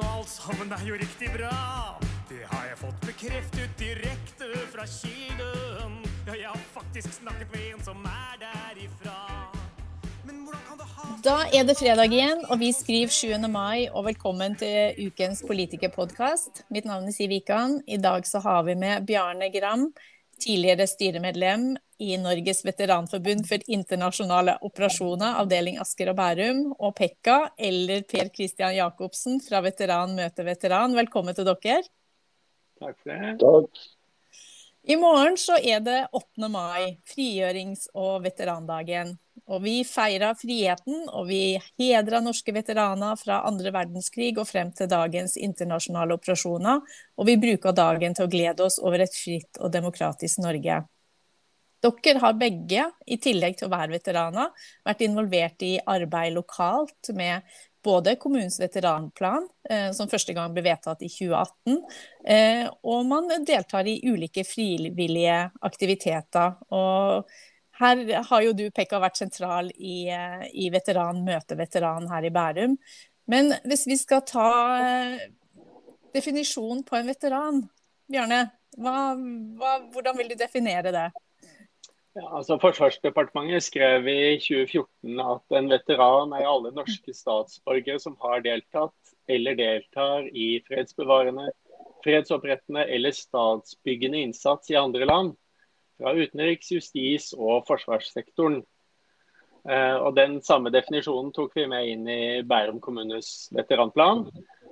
og alt sammen er jo riktig bra. Det har jeg fått bekreftet direkte fra kilden. Ja, jeg har faktisk snakket med en som er derifra. Da er det fredag igjen, og vi skriver 7. mai, og velkommen til ukens politikerpodkast. Mitt navn er Siv Wikan. I dag så har vi med Bjarne Gram, tidligere styremedlem i Norges veteranforbund for internasjonale operasjoner, avdeling Asker og Bærum, og Pekka, eller Per Christian Jacobsen fra Veteran møter veteran. Velkommen til dere. Takk for det. Takk. I morgen så er det 8. mai, frigjørings- og veterandagen. Og vi feirer friheten, og vi hedrer norske veteraner fra andre verdenskrig og frem til dagens internasjonale operasjoner. Og vi bruker dagen til å glede oss over et fritt og demokratisk Norge. Dere har begge, i tillegg til å være veteraner, vært involvert i arbeid lokalt med både kommunens veteranplan, eh, som første gang ble vedtatt i 2018, eh, og man deltar i ulike frivillige aktiviteter. Og her har jo du, Pekka, vært sentral i, eh, i Veteran møter veteran her i Bærum. Men hvis vi skal ta definisjonen på en veteran, Bjarne, hva, hva, hvordan vil du definere det? Ja, altså Forsvarsdepartementet skrev i 2014 at en veteran er alle norske statsborgere som har deltatt eller deltar i fredsbevarende, fredsopprettende eller statsbyggende innsats i andre land. Fra utenriks-, justis- og forsvarssektoren. Eh, og Den samme definisjonen tok vi med inn i Bærum kommunes veteranplan.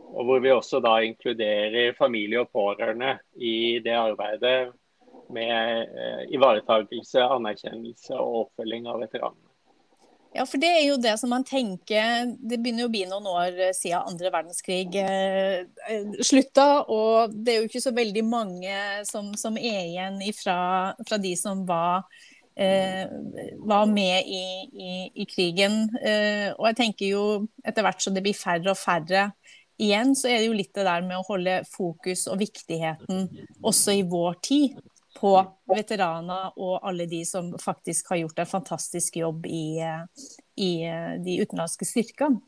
Og hvor vi også da inkluderer familie og pårørende i det arbeidet med eh, ivaretakelse, anerkjennelse og oppfølging av veteranene. Ja, for det er jo det som man tenker Det begynner jo å bli noen år siden andre verdenskrig eh, slutta. Og det er jo ikke så veldig mange som, som er igjen ifra, fra de som var, eh, var med i, i, i krigen. Eh, og jeg tenker jo etter hvert som det blir færre og færre igjen, så er det jo litt det der med å holde fokus og viktigheten også i vår tid på veteraner og alle de som faktisk har gjort en fantastisk jobb i, i de utenlandske styrkene.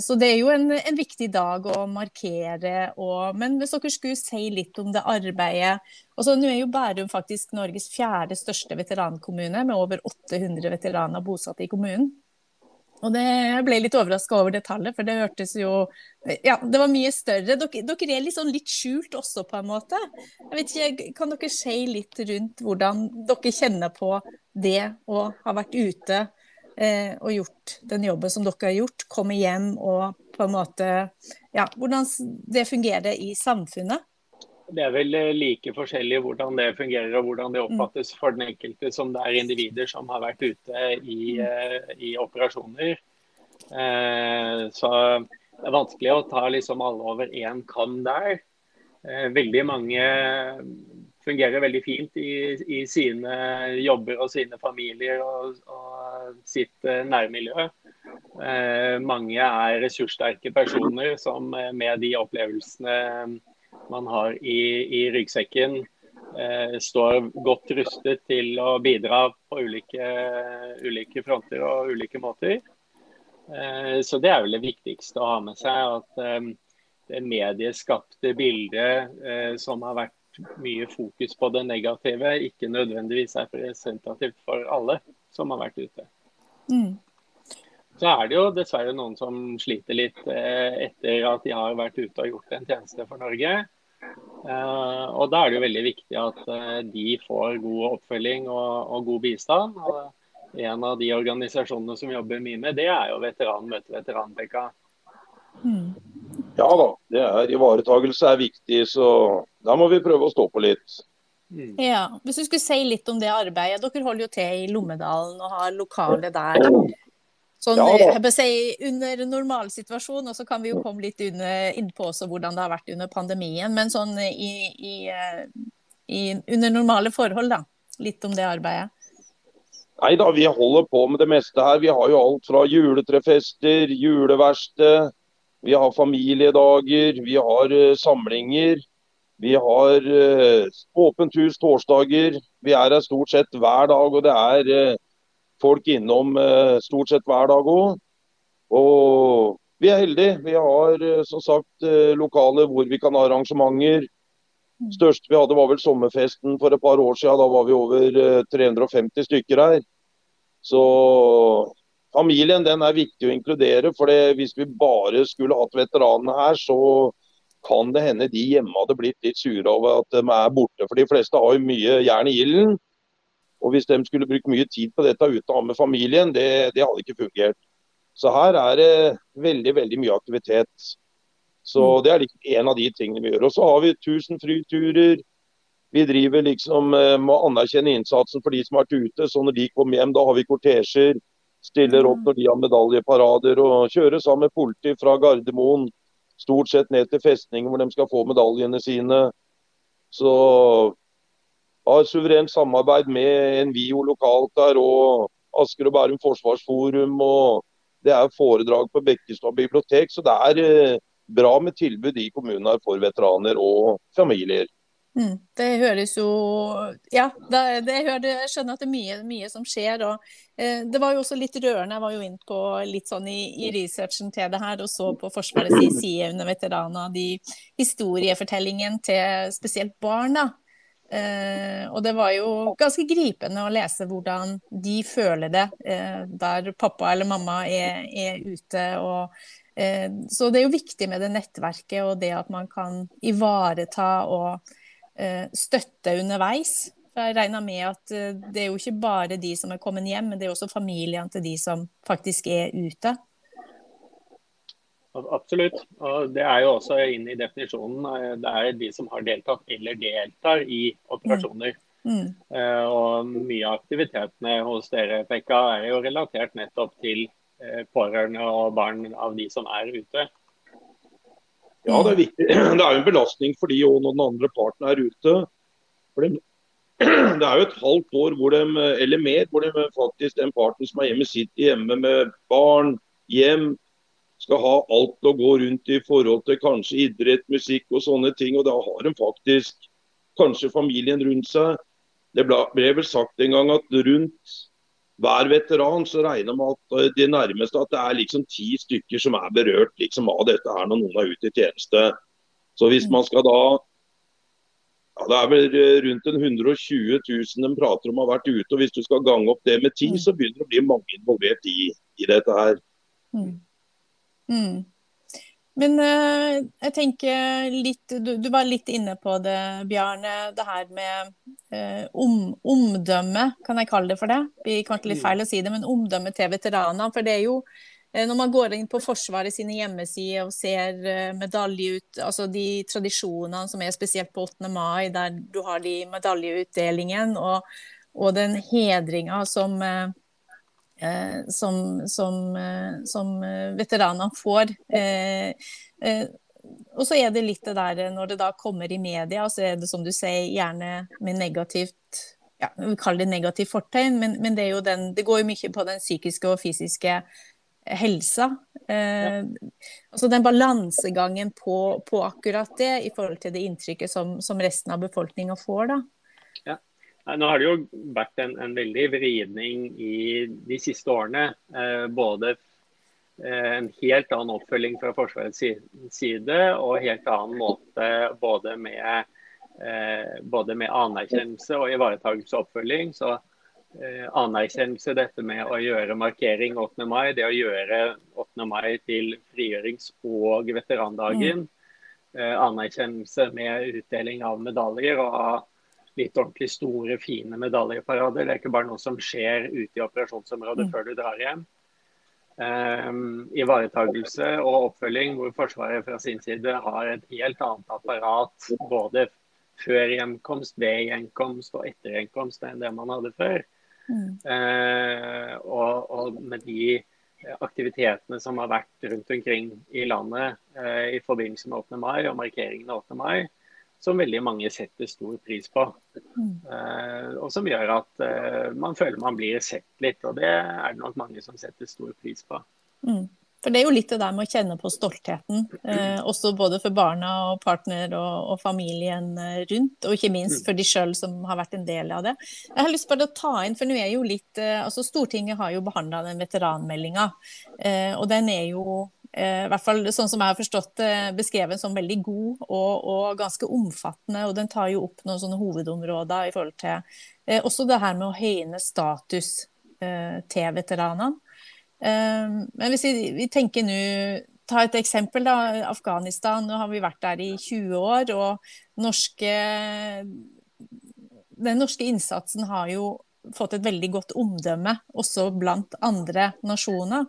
Så det er jo en, en viktig dag å markere. Og, men hvis dere skulle si litt om det arbeidet altså Nå er jo Bærum faktisk Norges fjerde største veterankommune, med over 800 veteraner bosatt i kommunen. Og det, jeg ble litt overraska over det tallet, for det hørtes jo Ja, det var mye større. Dere, dere, er sånn litt skjult også, på en måte. Jeg vet ikke, Kan dere si litt rundt hvordan dere kjenner på det å ha vært ute eh, og gjort den jobben som dere har gjort? Komme hjem og på en måte Ja, hvordan det fungerer i samfunnet? Det er vel like forskjellig hvordan det fungerer og hvordan det oppfattes for den enkelte som det er individer som har vært ute i, i operasjoner. Så det er vanskelig å ta liksom alle over én kam der. Veldig mange fungerer veldig fint i, i sine jobber og sine familier og, og sitt nærmiljø. Mange er ressurssterke personer som med de opplevelsene man har i, i ryggsekken, eh, står godt rustet til å bidra på ulike, ulike fronter og ulike måter. Eh, så det er vel det viktigste å ha med seg. At eh, det medieskapte bildet eh, som har vært mye fokus på det negative, ikke nødvendigvis er representativt for alle som har vært ute. Mm. Så er det jo dessverre noen som sliter litt eh, etter at de har vært ute og gjort en tjeneste for Norge. Eh, og Da er det jo veldig viktig at eh, de får god oppfølging og, og, god bistand. Og En av de organisasjonene som jobber mye med det, er jo Veteran møter veteran, Mm. Ja da, det er ivaretagelse er viktig, så da må vi prøve å stå på litt. Mm. Ja, Hvis du skulle si litt om det arbeidet. Dere holder jo til i Lommedalen og har lokale der. Sånn, Ja, jeg si, under normalsituasjon, og så kan vi jo komme litt innpå også hvordan det har vært under pandemien. Men sånn i, i, eh, i, under normale forhold, da. Litt om det arbeidet. Nei da, vi holder på med det meste her. Vi har jo alt fra juletrefester, juleverksted, vi har familiedager, vi har uh, samlinger. Vi har uh, åpent hus torsdager. Vi er her stort sett hver dag, og det er eh, folk innom eh, stort sett hver dag òg. Og vi er heldige. Vi har eh, som sagt eh, lokale hvor vi kan ha arrangementer. Mm. Største vi hadde var vel sommerfesten for et par år siden. Da var vi over 350 eh, stykker her. Så familien den er viktig å inkludere. for Hvis vi bare skulle hatt veteranene her, så kan det hende de hjemme hadde blitt litt sure over at de er borte. For de fleste har jo mye jern i ilden. Og hvis de skulle brukt mye tid på dette uten å ha med familien, det, det hadde ikke fungert. Så her er det veldig, veldig mye aktivitet. Så mm. det er liksom en av de tingene vi gjør. Og så har vi 1000 flyturer. Vi driver liksom eh, med å anerkjenne innsatsen for de som har vært ute. Så når de kommer hjem, da har vi kortesjer. Stiller opp mm. når de har medaljeparader. Og kjører sammen med politi fra Gardermoen stort sett ned til festningen hvor de skal få medaljene sine. Så har suverent samarbeid med Envio lokalt der og Asker og Bærum Forsvarsforum. og Det er foredrag på Bekkestad bibliotek, så det er eh, bra med tilbud i kommunen her for veteraner og familier. Mm, det høres jo Ja, det, det jeg skjønner at det er mye, mye som skjer. Og, eh, det var jo også litt rørende. Jeg var jo inn på litt sånn i, i researchen til det her og så på Forsvarets side under veteraner de historiefortellingen til spesielt barn. da. Eh, og det var jo ganske gripende å lese hvordan de føler det eh, der pappa eller mamma er, er ute. og eh, Så det er jo viktig med det nettverket og det at man kan ivareta og Eh, støtte underveis. For jeg regner med at eh, det er jo ikke bare de som er kommet hjem, men det er også familiene til de som faktisk er ute. Absolutt. Og det er jo også inn i definisjonen. Eh, det er de som har deltatt eller deltar i operasjoner. Mm. Mm. Og mye av aktivitetene hos dere Pekka, er jo relatert nettopp til pårørende og barn av de som er ute. Ja, det er viktig. Det er jo en belastning for de og når den andre parten er ute. For de, det er jo et halvt år hvor de, eller mer, hvor de faktisk den parten som er hjemme, sitter hjemme med barn, hjem, skal ha alt å gå rundt i forhold til kanskje idrett, musikk og sånne ting. Og da har de faktisk kanskje familien rundt seg. Det ble, vel sagt en gang at rundt hver veteran så regner man at de nærmeste at det er liksom ti stykker som er berørt liksom av dette her når noen er ute i tjeneste. Så hvis man skal da ja, Det er vel eh, rundt en 120 000 de prater om har vært ute. og Hvis du skal gange opp det med ti, mm. så begynner det å bli mange involvert i, i dette her. Mm. Mm. Men uh, jeg tenker litt du, du, var litt inne på det, Bjarne. Det her med uh, om, omdømme, kan jeg kalle det for det? Det blir kanskje litt feil å si det, men omdømme til veteranene. For det er jo uh, når man går inn på Forsvaret sine hjemmesider og ser medalje ut, altså de tradisjonene som er spesielt på 8. mai, der du har de medaljeutdelingen og, og den hedringa som som, som, eh, som eh, veteranene får. og så er det litt det der når det da kommer i media, så er det som du sier, gjerne med negativt ja, vi kaller det negativt fortegn, men, men det, den, det, går jo mye på den psykiske og fysiske helsa. Eh, altså den balansegangen på, på, akkurat det i forhold til det inntrykket som, som resten av befolkninga får. da. Nå har det jo vært en, en veldig vridning i de siste årene. Eh, både eh, en helt annen oppfølging fra Forsvarets side og helt annen måte både med, eh, både med anerkjennelse og ivaretakelse og oppfølging. Så eh, anerkjennelse, dette med å gjøre markering 8. mai, det å gjøre 8. mai til frigjørings- og veterandagen. Mm. anerkjennelse med utdeling av medaljer og av litt ordentlig store, fine medaljeparader. Det er ikke bare noe som skjer ute i operasjonsområdet mm. før du drar hjem. Um, ivaretagelse og oppfølging hvor Forsvaret fra sin side har et helt annet apparat både før hjemkomst, ved hjemkomst og etter hjemkomst enn det man hadde før. Mm. Uh, og, og, med de aktivitetene som har vært rundt omkring i landet uh, i forbindelse med 8. mai og markeringen av 8. mai, som veldig mange setter stor pris på. Uh, og som gjør at uh, man føler man blir sett litt, og det er det nok mange som setter stor pris på. Mm. For det er jo litt det der med å kjenne på stoltheten, uh, også både for barna og partner og, og familien rundt, og ikke minst mm. for de sjøl som har vært en del av det. Jeg har lyst til å ta inn, for nå er jo litt altså Stortinget har jo behandla den veteranmeldinga, og den er jo i hvert fall sånn som jeg har forstått det, beskrevet som veldig god og, og, ganske omfattende. Og den tar jo opp noen sånne hovedområder i forhold til eh, også det her med å høyne status eh, til veteranene. Eh, men hvis vi, vi tenker nå Ta et eksempel, da. Afghanistan. Nå har vi vært der i 20 år. Og norske, den norske innsatsen har jo fått et veldig godt omdømme, også blant andre nasjoner.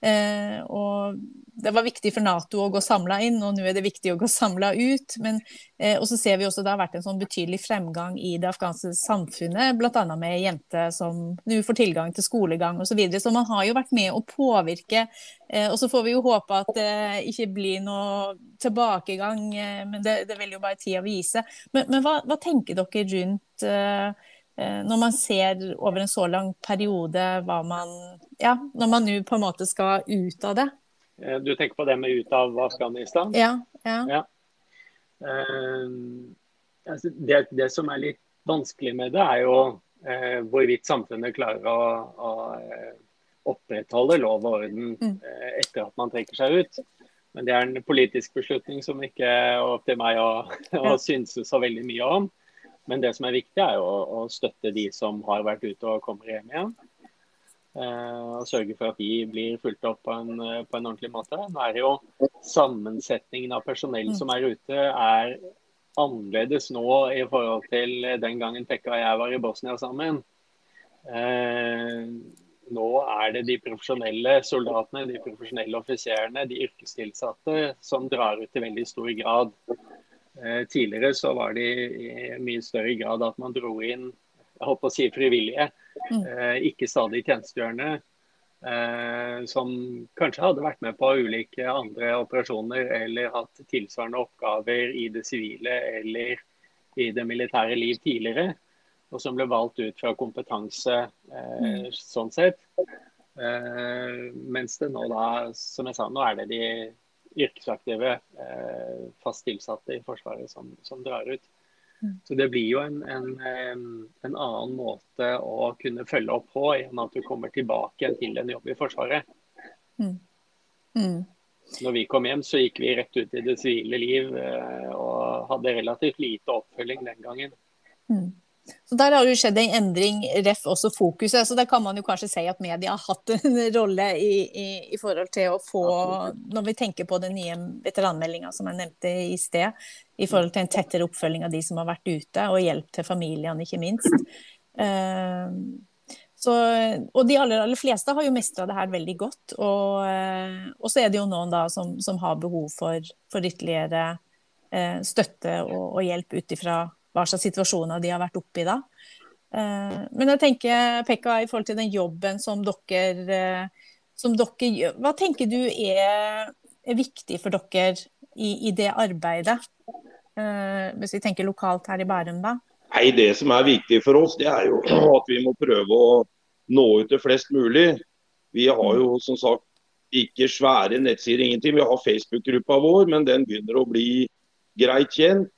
Eh, og det var viktig for Nato å gå samla inn, og nå er det viktig å gå samla ut. Men, eh, og så ser vi også det har vært en sånn betydelig fremgang i det afghanske samfunnet, bl.a. med jenter som nå får tilgang til skolegang osv. Så, videre. så man har jo vært med å påvirke. Eh, og så får vi jo håpe at det ikke blir noe tilbakegang, eh, men det, det vil jo bare tida vise. Men, men hva, hva, tenker dere rundt eh, eh, når man ser over en så lang periode hva man ja, når man nå på en måte skal ut av det. Eh, du tenker på det med ut av Afghanistan? Ja. ja. ja. Uh, altså det, det, som er litt vanskelig med det, er jo uh, hvorvidt samfunnet klarer å, å opprettholde lov og orden mm. etter at man trekker seg ut. Men det er en politisk beslutning som ikke er opp til meg å, å synse så veldig mye om. Men det som er viktig, er å, å støtte de som har vært ute og kommer hjem igjen. Eh, og sørge for at de blir fulgt opp på en, eh, på en, ordentlig måte. Nå er det jo Sammensetningen av personell som er ute, er annerledes nå i forhold til den gangen Pekka og jeg var i Bosnia sammen. Eh, nå er det de profesjonelle soldatene, de profesjonelle offiserene, de yrkestilsatte som drar ut i veldig stor grad. Tidligere så var det i mye større grad at man dro inn jeg håper å si frivillige, ikke stadig tjenestegjørende, eh, som kanskje hadde vært med på ulike andre operasjoner eller hatt tilsvarende oppgaver i det sivile eller i det militære liv tidligere, og som ble valgt ut fra kompetanse eh, mm. sånn sett. Eh, mens det nå da, som jeg sa, nå er det de yrkesaktive eh, fast tilsatte i Forsvaret som, som drar ut. Så det blir jo en, en, en, annen måte å kunne følge opp på enn at du kommer tilbake til en jobb i Forsvaret. Mm. Mm. Når vi kom hjem, så gikk vi rett ut i det sivile liv eh, og hadde relativt lite oppfølging den gangen. Mm. Så Der har det skjedd en endring, ref også fokuset. så Der kan man jo kanskje si at media har hatt en rolle i, i, i forhold til å få Når vi tenker på den nye veteranmeldinga som jeg nevnte i sted, i forhold til en tettere oppfølging av de som har vært ute, og hjelp til familiene, ikke minst. Uh, så, og de aller, aller, fleste har jo mestra det her veldig godt. Og, uh, og, så er det jo noen da som, som har behov for, for ytterligere uh, støtte og, og hjelp ut ifra hva slags situasjoner de har vært oppe i da. Eh, men jeg tenker, Pekka, i forhold til den jobben som dere, eh, som dere gjør, hva tenker du er, er viktig for dere i, i, det arbeidet? Eh, hvis vi tenker lokalt her i Bærum, da? Nei, Det som er viktig for oss, det er jo at vi må prøve å nå ut til flest mulig. Vi har jo som sagt ikke svære nettsider, ingenting. Vi har Facebook-gruppa vår, men den begynner å bli greit kjent.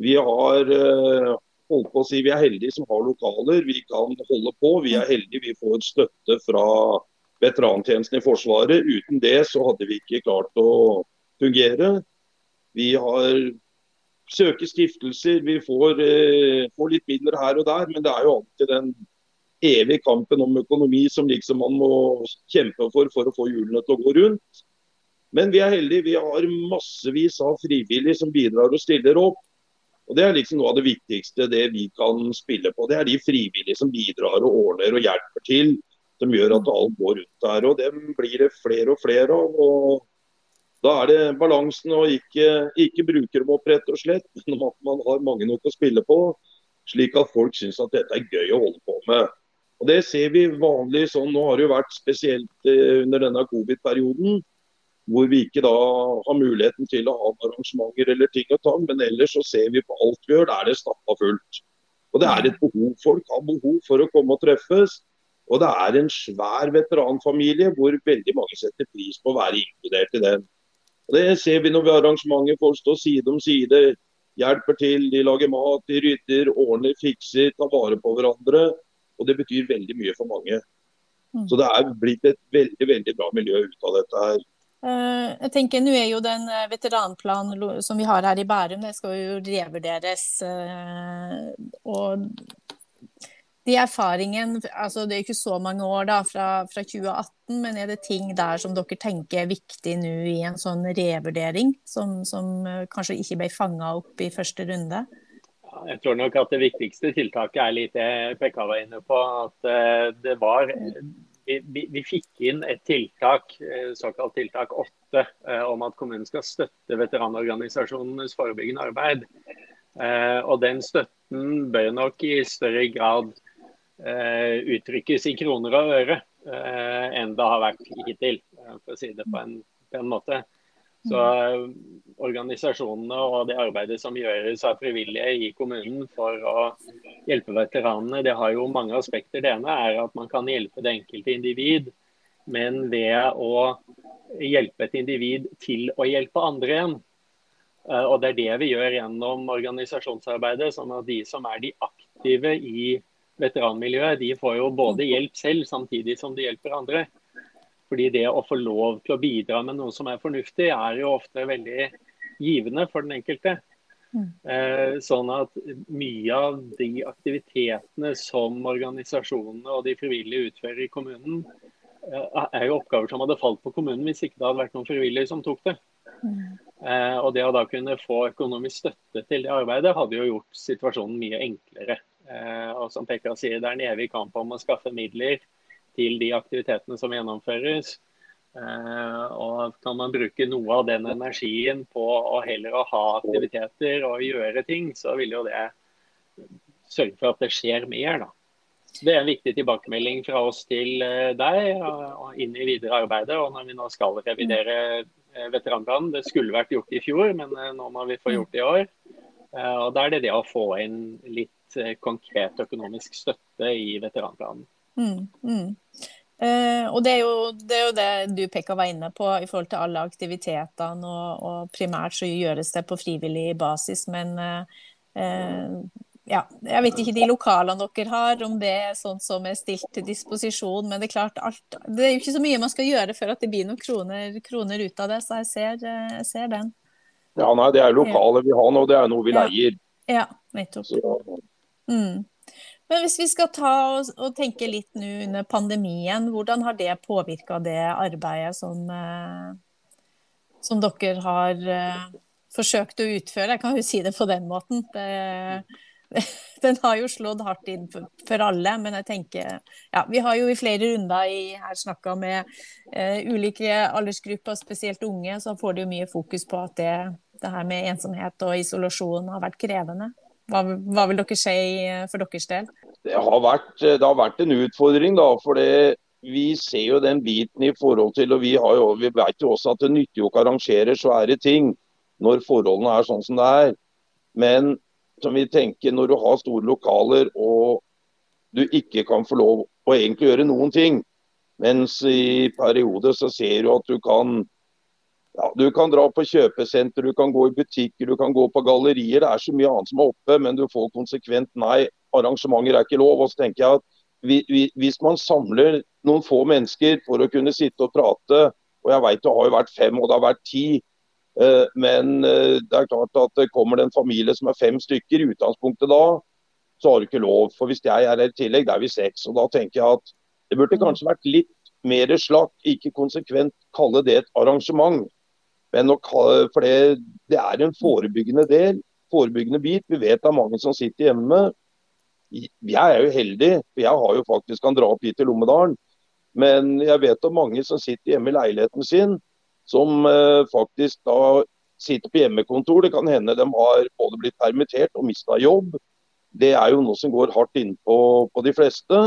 Vi har eh, holdt på å si, vi er heldige som har lokaler. Vi kan holde på. Vi er heldige vi får støtte fra veterantjenesten i Forsvaret. Uten det så hadde vi ikke klart å fungere. Vi har søker stiftelser, vi får, eh, får, litt midler her og der. Men det er jo alltid den evige kampen om økonomi som liksom man må kjempe for for å få hjulene til å gå rundt. Men vi er heldige. Vi har massevis av frivillige som bidrar og stiller opp. Og Det er liksom noe av det viktigste det vi kan spille på. Det er de frivillige som bidrar og ordner og hjelper til. Som gjør at alt går rundt der. og Dem blir det flere og flere av. og Da er det balansen å ikke, ikke bruke dem opp, rett og slett. Men at man har mange nok å spille på. Slik at folk syns at dette er gøy å holde på med. Og Det ser vi vanlig sånn. Nå har det jo vært spesielt eh, under denne covid-perioden hvor vi ikke da har muligheten til å ha arrangementer eller ting og tang. Men ellers så ser vi på alt vi gjør, da er det stappa fullt. Og det er et behov. Folk har behov for å komme og treffes. Og det er en svær veteranfamilie hvor veldig mange setter pris på å være inkludert i den. Og Det ser vi når vi har arrangementer. Folk står side om side, hjelper til. De lager mat, de rydder, ordner, fikser, tar vare på hverandre. Og det betyr veldig mye for mange. Mm. Så det er blitt et veldig veldig bra miljø ut av dette her. Eh, jeg tenker Nå er jo den eh, veteranplanen som vi har her i Bærum, det skal jo revurderes. Og de erfaringen, altså Det er ikke så mange år da, fra, fra, 2018, men er det ting der som dere tenker er viktig nå i en sånn revurdering, som, som kanskje ikke ble fanga opp i første runde? Jeg tror nok at det viktigste tiltaket er litt det Pekka var inne på. At eh, det var vi, vi, fikk inn et tiltak, eh, såkalt tiltak 8, eh, om at kommunen skal støtte veteranorganisasjonenes forebyggende arbeid. Og den støtten bør nok i større grad uttrykkes i kroner og øre enn det har vært hittil, for å si det på en, på en måte. Så eh, Organisasjonene og det arbeidet som gjøres av frivillige i kommunen for å hjelpe veteranene, det har jo mange aspekter. Det ene er at man kan hjelpe det enkelte individ, men ved å hjelpe et individ til å hjelpe andre igjen. Eh, og Det er det vi gjør gjennom organisasjonsarbeidet. sånn at De som er de aktive i veteranmiljøet, de får jo både hjelp selv samtidig som de hjelper andre. Fordi det å få lov til å bidra med noe som er fornuftig, er jo ofte veldig givende for den enkelte. Mm. Eh, sånn at mye av de aktivitetene som organisasjonene og de frivillige utfører i kommunen, eh, er jo oppgaver som hadde falt på kommunen hvis ikke det hadde vært noen frivillige som tok det. Mm. Eh, og det å da kunne få økonomisk støtte til det arbeidet, hadde jo gjort situasjonen mye enklere. Og som Pekka sier, det er en evig kamp om å skaffe midler til de aktivitetene som gjennomføres. Uh, og kan man bruke noe av den energien på å heller å ha aktiviteter og gjøre ting, så vil jo det sørge for at det skjer mer. da. Det er en viktig tilbakemelding fra oss til uh, deg og inn i videre arbeidet. Og når vi nå skal revidere uh, veteranplanen, det skulle vært gjort i fjor, men nå må vi få gjort det i år. og Da er det det å få inn litt konkret økonomisk støtte i veteranplanen. Mm, mm. Eh, og det er, jo, det er, jo, det du Pekka var inne på i forhold til alle aktivitetene. Og, og primært så gjøres det på frivillig basis, men eh, ja, jeg vet ikke de lokalene dere har, om det er sånt som er stilt til disposisjon. Men det er klart, alt, det er jo ikke så mye man skal gjøre før at det blir noen kroner, kroner ut av det. Så jeg ser, jeg ser, den. Ja, nei, det er lokalet vi har nå, det er noe vi leier. Ja, nettopp. Mm. Men hvis vi skal ta og, og tenke litt nå under pandemien, hvordan har det påvirka det arbeidet som, eh, som dere har eh, forsøkt å utføre? Jeg kan jo si det på den måten. Det, den har jo slått hardt inn for, for, alle, men jeg tenker ja, Vi har jo i flere runder i, her snakka med eh, ulike aldersgrupper, spesielt unge, så får det jo mye fokus på at det, det her med ensomhet og isolasjon har vært krevende. Hva, hva, vil dere si eh, for deres del? Det har vært, eh, det har vært en utfordring, da. For det, vi ser jo den biten i forhold til og Vi, har jo, vi vet jo også at det nytter jo ikke å arrangere svære ting når forholdene er sånn som det er. Men som vi tenker, når du har store lokaler og du ikke kan få lov å egentlig gjøre noen ting, mens i perioder så ser du at du kan ja, Du kan dra på kjøpesenter, du kan gå i butikker, du kan gå på gallerier. Det er så mye annet som er oppe, men du får konsekvent nei. Arrangementer er ikke lov. Og så tenker jeg at vi, vi, Hvis man samler noen få mennesker for å kunne sitte og prate, og jeg vet det har jo vært fem og det har vært ti, eh, men eh, det er klart at det kommer det en familie som er fem stykker i utgangspunktet da, så har du ikke lov. For hvis jeg er her i tillegg, da er vi seks. Og da tenker jeg at det burde kanskje vært litt mer slakk, ikke konsekvent kalle det et arrangement. Men nok, for det, det, er en forebyggende del, forebyggende bit. Vi vet det er mange som sitter hjemme. Jeg er jo heldig, for jeg har jo faktisk kan dra opp hit til Lommedalen. Men jeg vet om mange som sitter hjemme i leiligheten sin, som eh, faktisk da sitter på hjemmekontor. Det kan hende de har både blitt permittert og mista jobb. Det er jo noe som går hardt innpå på de fleste.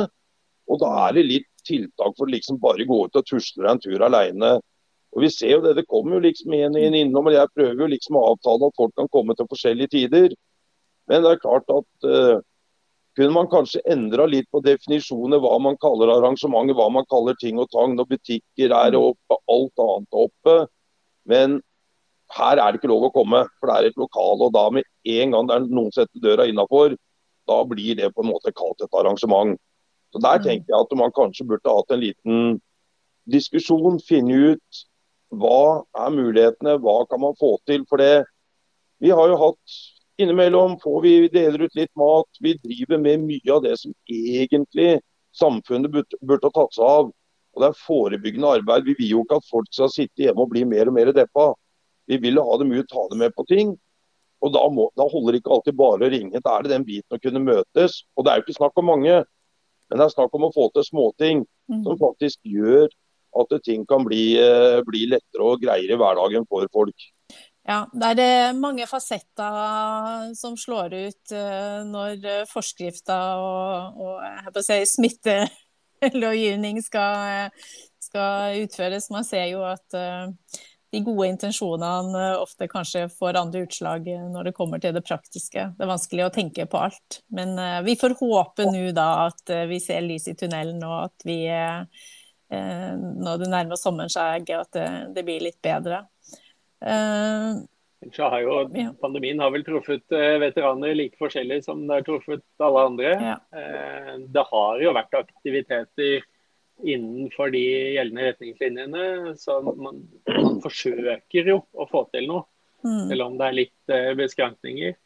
Og da er det litt tiltak for å liksom bare gå ut og tusle en tur alene og Vi ser jo det, det kommer jo liksom en, inn innom. og Jeg prøver jo liksom å avtale at folk kan komme til forskjellige tider. Men det er klart at uh, kunne man kanskje endra litt på definisjoner hva man kaller arrangementer, hva man kaller ting og tang når butikker er oppe, alt annet er oppe. Men her er det ikke lov å komme, for det er et lokale. Og da med en gang det er noen setter døra innafor, da blir det på en måte kalt et arrangement. Så Der mm. tenker jeg at man kanskje burde hatt en liten diskusjon, finne ut hva er mulighetene, hva kan man få til. For det, vi har jo hatt Innimellom får vi deler ut litt mat. Vi driver med mye av det som egentlig samfunnet burde, burde ha tatt seg av. Og Det er forebyggende arbeid. Vi vil jo ikke at folk skal sitte hjemme og bli mer og mer deppa. Vi vil ha dem ut, ta dem med på ting. Og da, må, da holder det ikke alltid bare å ringe. Da er det den biten å kunne møtes. Og det er jo ikke snakk om mange, men det er snakk om å få til småting mm. som faktisk gjør at ting kan bli, eh, bli lettere og greiere i hverdagen for folk. Ja, det er eh, mange fasetter som slår ut eh, når forskrifter og, og si, smittelovgivning skal, skal, utføres. Man ser jo at de gode intensjonene ofte kanskje får andre utslag når det kommer til det praktiske. Det er vanskelig å tenke på alt. Men vi får håpe nå da at vi ser lys i tunnelen, og at vi Eh, når det nærmer sommeren seg, at det, det, blir litt bedre. Uh, har jo, pandemien har vel truffet uh, veteraner like forskjellig som det har truffet alle andre. Ja. Uh, det har jo vært aktiviteter innenfor de gjeldende retningslinjene, så man, man forsøker jo å få til noe. Mm. Selv om det er litt beskrankninger.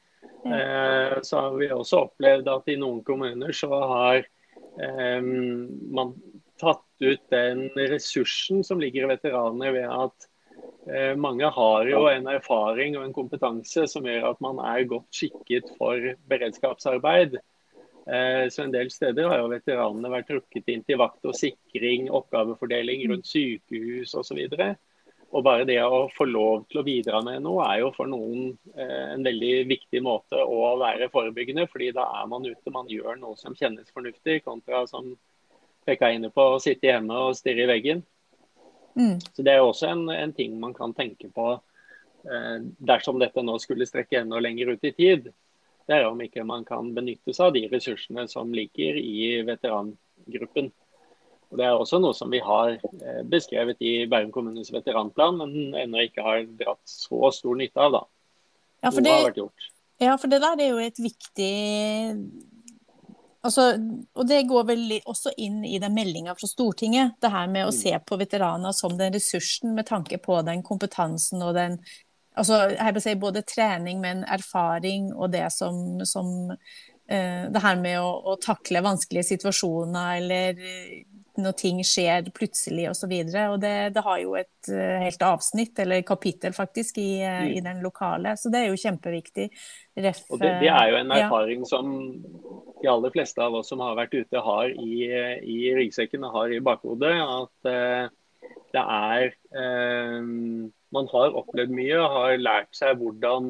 Ja. så har vi også opplevd at i noen kommuner så har man tatt ut den ressursen som ligger i veteranene ved at eh, mange har jo en erfaring og en kompetanse som gjør at man er godt skikket for beredskapsarbeid. Eh, så En del steder har jo veteranene vært trukket inn til vakt og sikring, oppgavefordeling rundt sykehus osv. Og bare det å få lov til å bidra med noe er jo for noen eh, en veldig viktig måte å være forebyggende. fordi da er man ute, man gjør noe som kjennes fornuftig, kontra som peka inne på å sitte hjemme og stirre i veggen. Mm. Så Det er også en, en, ting man kan tenke på eh, dersom dette nå skulle strekke enda lenger ut i tid. Det er om ikke man kan benytte seg av de ressursene som ligger i veterangruppen. Og Det er også noe som vi har eh, beskrevet i Bærum kommunes veteranplan, men ennå ikke har dratt så stor nytte av. da. Ja, for det, ja, for det der er jo et viktig Altså, og det går vel også inn i den meldinga fra Stortinget, det her med å mm. se på veteraner som den ressursen med tanke på den kompetansen og den altså, si Både trening, men erfaring og det som, som uh, Det her med å, å, takle vanskelige situasjoner eller når ting skjer plutselig osv. Det, det, har jo et uh, helt avsnitt, eller kapittel faktisk, i, uh, mm. i, den lokale. Så det er jo kjempeviktig. Ref, og det, det, er jo en erfaring ja. som de aller fleste av oss som har vært ute, har i, i ryggsekken og har i bakhodet. At uh, det er Man har opplevd mye og har lært seg hvordan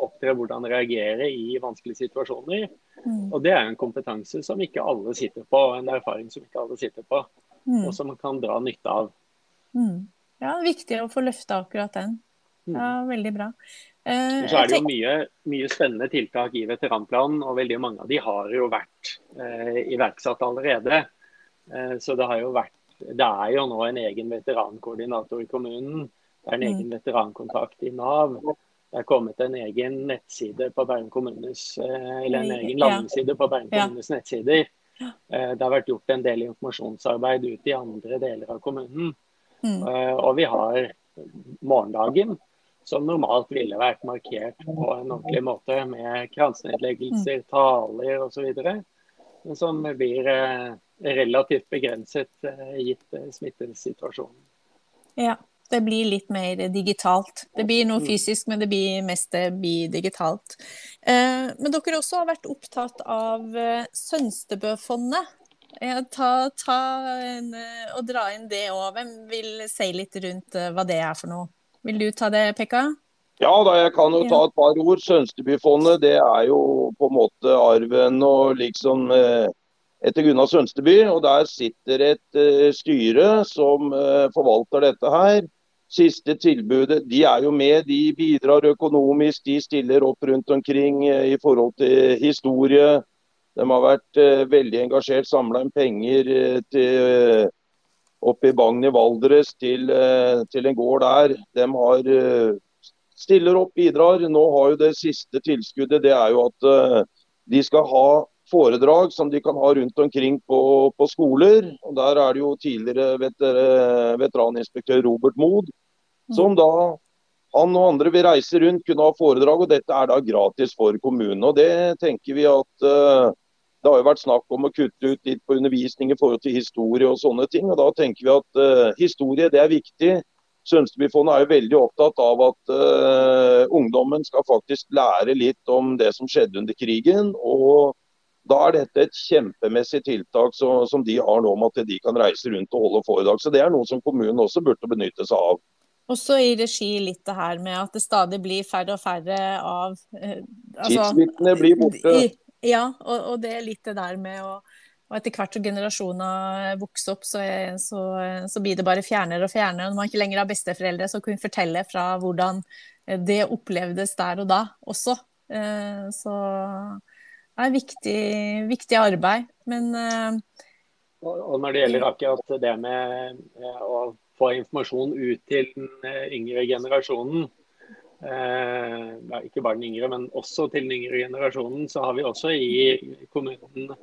opptre, hvordan reagere i vanskelige situasjoner. Mm. Og Det er en kompetanse som ikke alle sitter på, og en erfaring som ikke alle sitter på. Mm. Og som man kan dra nytte av. Mm. Ja, det er viktig å få løfta akkurat den. Mm. Ja, Veldig bra. Eh, så er det jo mye, mye, spennende tiltak i veteranplanen, og veldig mange av de har jo vært eh, iverksatt allerede. Eh, så det har jo vært Det er jo nå en egen veterankoordinator i kommunen. Det er en mm. egen veterankontakt i Nav. Det er kommet en egen nettside på Bærum kommunes, eh, eller en egen landingsside på Bærum kommunes nettsider. Eh, det har vært gjort en del informasjonsarbeid ute i andre deler av kommunen. Mm. Eh, og vi har morgendagen, som normalt ville vært markert på en ordentlig måte med kransenedleggelser, mm. taler osv. Men som blir relativt begrenset gitt smittesituasjonen. Ja det blir litt mer digitalt. Det blir noe mm. fysisk, men det blir mest det blir digitalt. Eh, men dere også har vært opptatt av eh, Sønstebøfondet. Ta, ta en, eh, og dra inn det òg. Hvem vil si litt rundt hva det er for noe? Vil du ta det, Pekka? Ja, da, jeg kan jo ta et par ord. Sønstebyfondet det er jo på en måte arven og liksom etter Gunnar Sønsteby. og Der sitter et styre som forvalter dette her siste tilbudet. De er jo med, de bidrar økonomisk. De stiller opp rundt omkring eh, i forhold til historie. De har vært eh, veldig engasjert, samla inn penger eh, til, oppe i Bagn i Valdres til, til, en gård der. De har, stiller opp, bidrar. Nå har jo det siste tilskuddet det er jo at de skal ha foredrag som de kan ha rundt omkring på, på skoler. og Der er det jo tidligere veter, veteraninspektør Robert Mood Som da han og andre vil reise rundt, kunne ha foredrag, og dette er da gratis for kommunene. Og Det tenker vi at uh, det har jo vært snakk om å kutte ut litt på undervisning i forhold til historie og sånne ting. og Da tenker vi at uh, historie det er viktig. Sønstebyfondet er jo veldig opptatt av at uh, ungdommen skal faktisk lære litt om det som skjedde under krigen. og Da er dette et kjempemessig tiltak så, som de har nå om at de kan reise rundt og holde foredrag. Så Det er noe som kommunen også burde benytte seg av. Også i regi litt det her med at det stadig blir færre og færre av eh, altså, Tidsvitnene blir borte. I, ja, og, og, det er litt det der med å og etter hvert som generasjoner vokser opp, så, så, så, blir det bare fjernere og fjernere. Når man ikke lenger har besteforeldre som kunne fortelle fra hvordan det opplevdes der og da også. Eh, så det er viktig, viktig arbeid. Men eh, Og når det gjelder akkurat det med eh, å få informasjon ut til den yngre generasjonen, eh, ikke bare den yngre, men også til den yngre generasjonen, så har vi også i kommunen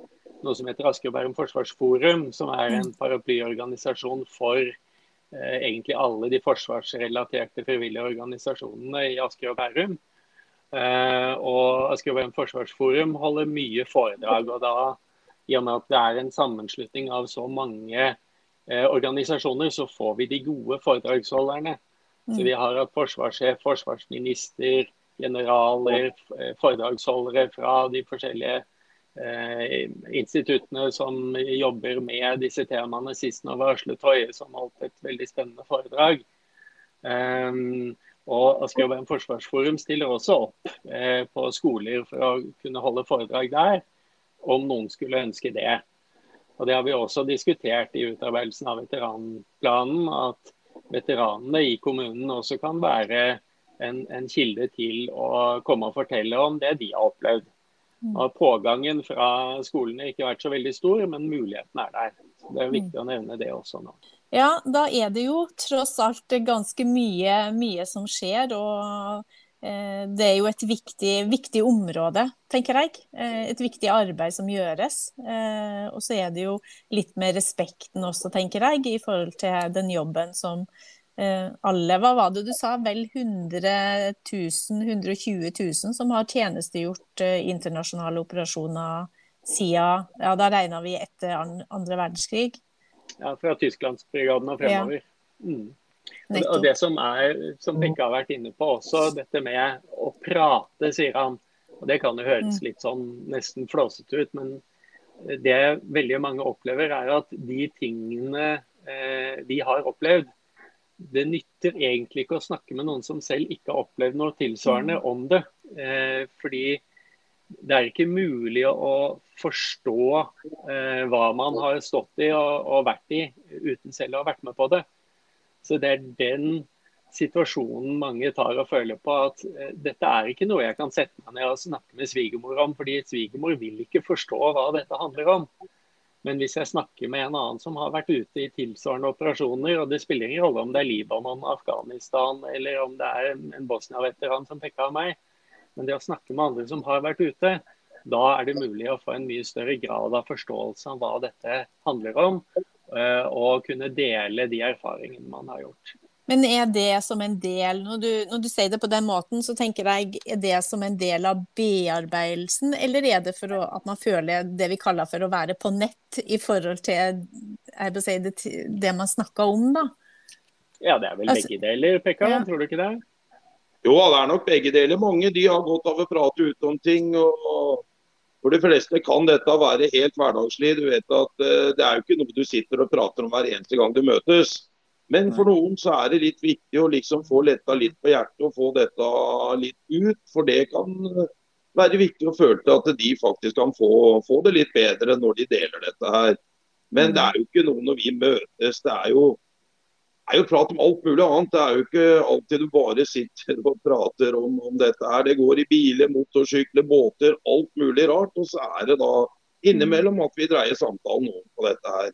noe som heter Asker og Bærum Forsvarsforum, som er en paraplyorganisasjon for eh, egentlig alle de forsvarsrelaterte frivillige organisasjonene i Asker og Bærum. Eh, og Asker og Bærum Forsvarsforum holder mye foredrag. og da i og med at det er en sammenslutning av så mange eh, organisasjoner, så får vi de gode foredragsholderne. Så mm. vi har hatt forsvarssjef, forsvarsminister, generaler, eh, foredragsholdere fra de forskjellige eh, instituttene som jobber med disse temaene. Sist nå var Asle Toje som holdt et veldig spennende foredrag. Um, og Asker Forsvarsforum stiller også opp eh, på skoler for å kunne holde foredrag der, om noen skulle ønske det. Og Det har vi også diskutert i utarbeidelsen av veteranplanen. at veteranene i kommunen også kan være en, en, kilde til å komme og fortelle om det de har opplevd. Mm. Og Pågangen fra skolene har ikke vært så veldig stor, men muligheten er der. Så Det er viktig å nevne det også nå. Ja, da er det jo tross alt ganske mye, mye som skjer. og det er jo et viktig, viktig, område, tenker jeg. Eh, et viktig arbeid som gjøres. Eh, og så er det jo litt med respekten også, tenker jeg, i forhold til den jobben som alle, hva var det du sa, vel 100 000, 120 000 som har tjenestegjort internasjonale operasjoner siden Ja, da regner vi etter andre verdenskrig. Ja, fra Tysklandsbrigaden og fremover. Ja. Mm. Og det som, er, som Bekke har vært inne på også, dette med å prate, sier han. Og Det kan jo høres mm. litt sånn nesten flåsete ut, men det veldig mange opplever, er at de tingene eh, vi har opplevd, det nytter egentlig ikke å snakke med noen som selv ikke har opplevd noe tilsvarende mm. om det. Eh, fordi det er ikke mulig å forstå eh, hva man har stått i og, og vært i, uten selv å ha vært med på det. Så det er den situasjonen mange tar og føler på. At eh, dette er ikke noe jeg kan sette meg ned og snakke med svigermor om, fordi svigermor vil ikke forstå hva dette handler om. Men hvis jeg snakker med en annen som har vært ute i tilsvarende operasjoner, og det spiller ingen rolle om det er Libanon, Afghanistan eller om det er en Bosnia-veteran som peker av meg, men det å snakke med andre som har vært ute, da er det mulig å få en mye større grad av forståelse av hva dette handler om, og kunne dele de erfaringene man har gjort. Men er det som en del, når du, når du, sier det på den måten, så tenker jeg er det som en del av bearbeidelsen, eller er det for å, at man føler det vi kaller for å være på nett i forhold til si, det, det, man snakker om, da? Ja, det er vel altså, begge deler, Pekka, ja. tror du ikke det? Jo, det er nok begge deler. Mange de har godt av å prate ut om ting. og for de fleste kan dette være helt hverdagslig. Du vet at uh, Det er jo ikke noe du sitter og prater om hver eneste gang du møtes. Men for noen så er det litt viktig å liksom få letta litt på hjertet og få dette litt ut. For det kan være viktig å føle at de faktisk kan få, få det litt bedre når de deler dette her. Men det er jo ikke noe når vi møtes. Det er jo er jo prat om alt mulig annet. Det er jo ikke alltid du bare sitter og prater om, om dette her. Det går i biler, motorsykler, båter, alt mulig rart. Og så er det da innimellom at vi dreier samtalen om på dette her.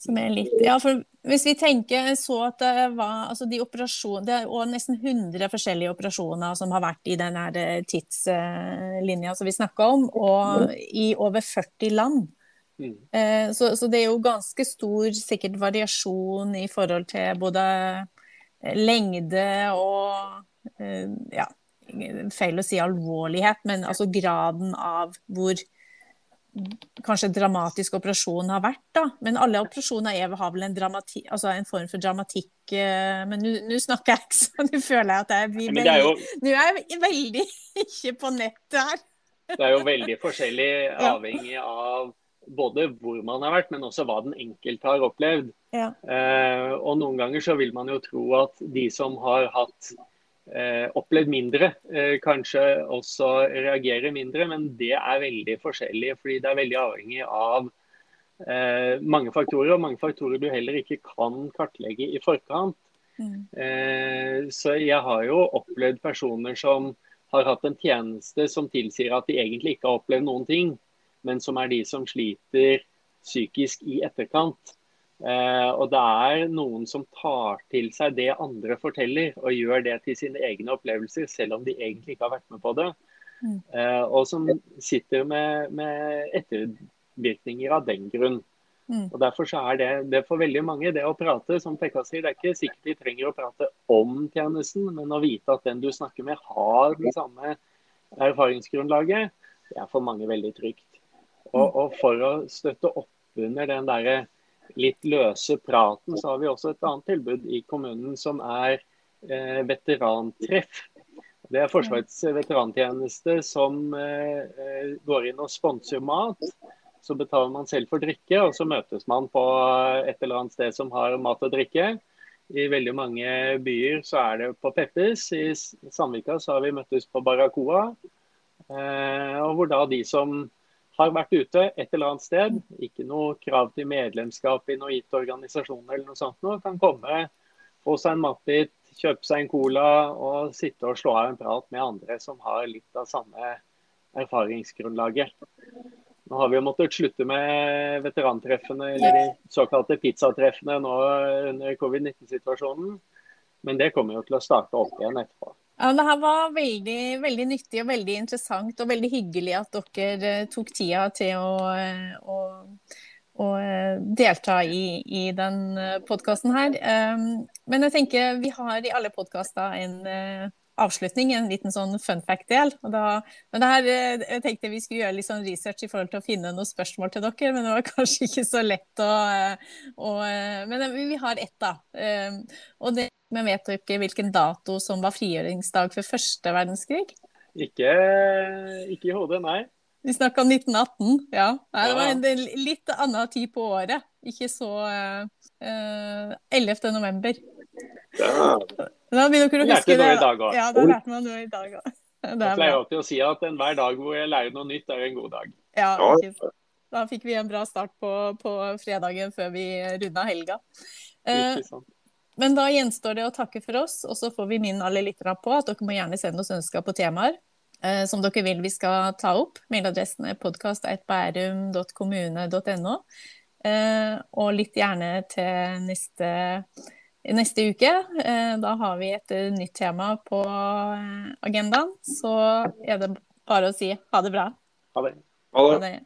Som er litt, ja, for Hvis vi tenker så at det var altså de det er nesten 100 forskjellige operasjoner som har vært i denne eh, tidslinja som vi snakka om, og i over 40 land. Mm. Eh, så, så, det er jo ganske stor sikkert variasjon i forhold til både lengde og eh, ja, feil å si alvorlighet, men altså graden av hvor kanskje dramatisk operasjonen har vært, da. Men alle operasjoner er, har vel en, dramati, altså en form for dramatikk. Eh, men nå snakker jeg ikke sånn, nå føler jeg at jeg blir veldig jo... Nå er jeg veldig ikke på nettet her. Det er jo veldig forskjellig avhengig av både hvor man har vært, men også hva den enkelte har opplevd. Ja. Eh, og noen ganger så vil man jo tro at de som har hatt eh, opplevd mindre, eh, kanskje også reagerer mindre, men det er veldig forskjellig. Fordi det er veldig avhengig av eh, mange faktorer, og mange faktorer du heller ikke kan kartlegge i forkant. Mm. Eh, så jeg har jo opplevd personer som har hatt en tjeneste som tilsier at de egentlig ikke har opplevd noen ting, men som er de som sliter psykisk i etterkant. Eh, og det er noen som tar til seg det andre forteller, og gjør det til sine egne opplevelser, selv om de egentlig ikke har vært med på det. Mm. Eh, og som sitter med, med ettervirkninger av den grunn. Mm. Og Derfor så er det, det for veldig mange, det å prate, som Pekka sier, det er ikke sikkert de trenger å prate om tjenesten, men å vite at den du snakker med har det samme erfaringsgrunnlaget, det er for mange veldig trygt. Og, og for å støtte opp under den derre litt løse praten, så har vi også et annet tilbud i kommunen som er eh, veterantreff. Det er Forsvarets veterantjeneste som eh, eh, går inn og sponser mat. Så betaler man selv for drikke, og så møtes man på et eller annet sted som har mat og drikke. I veldig mange byer så er det på Peppes. I Sandvika så har vi møttes på Barracoa. Eh, og hvor da de som har vært ute et eller annet sted, ikke noe krav til medlemskap i noe gitt organisasjon eller noe sånt, noe, kan komme, få seg en matbit, kjøpe seg en cola og sitte og slå av en prat med andre som har litt av samme erfaringsgrunnlaget. Nå har vi jo måttet slutte med veterantreffene, eller de såkalte pizzatreffene nå under covid-19-situasjonen. Men det kommer jo til å starte opp igjen etterpå. Ja, det her var veldig, veldig nyttig og veldig interessant, og veldig hyggelig at dere eh, tok tida til å, eh, å, å eh, delta i, i den podkasten her. Men jeg tenker vi har i alle podkaster en avslutning, en liten sånn fun fact-del. Men det her, jeg tenkte vi skulle gjøre litt sånn research i forhold til å finne noen spørsmål til dere, men det var kanskje ikke så lett å, å Men vi har ett, da. Og det men vet du ikke hvilken dato som var frigjøringsdag for første verdenskrig? Ikke, ikke i hodet, nei. Vi snakka 1918, ja. Nei, det var en litt annen tid på året. Ikke så uh, uh, 11. november. Ja. Da begynner dere huske det. Ja, da lærte man noe i dag òg. Jeg pleier alltid å si at enhver dag hvor jeg lærer noe nytt, er en god dag. Ja, Da fikk vi en bra start på, på fredagen før vi runda helga. Uh, sant. Men da gjenstår det å takke for oss, og så får vi minne alle lytterne på at dere må gjerne sende oss ønsker på temaer eh, som dere vil vi skal ta opp. Mailadressen er podkast.bærum.kommune.no. Eh, og litt gjerne til neste, neste uke. Eh, da har vi et nytt tema på eh, agendaen. Så er det bare å si ha det bra. Ha det. Ha det.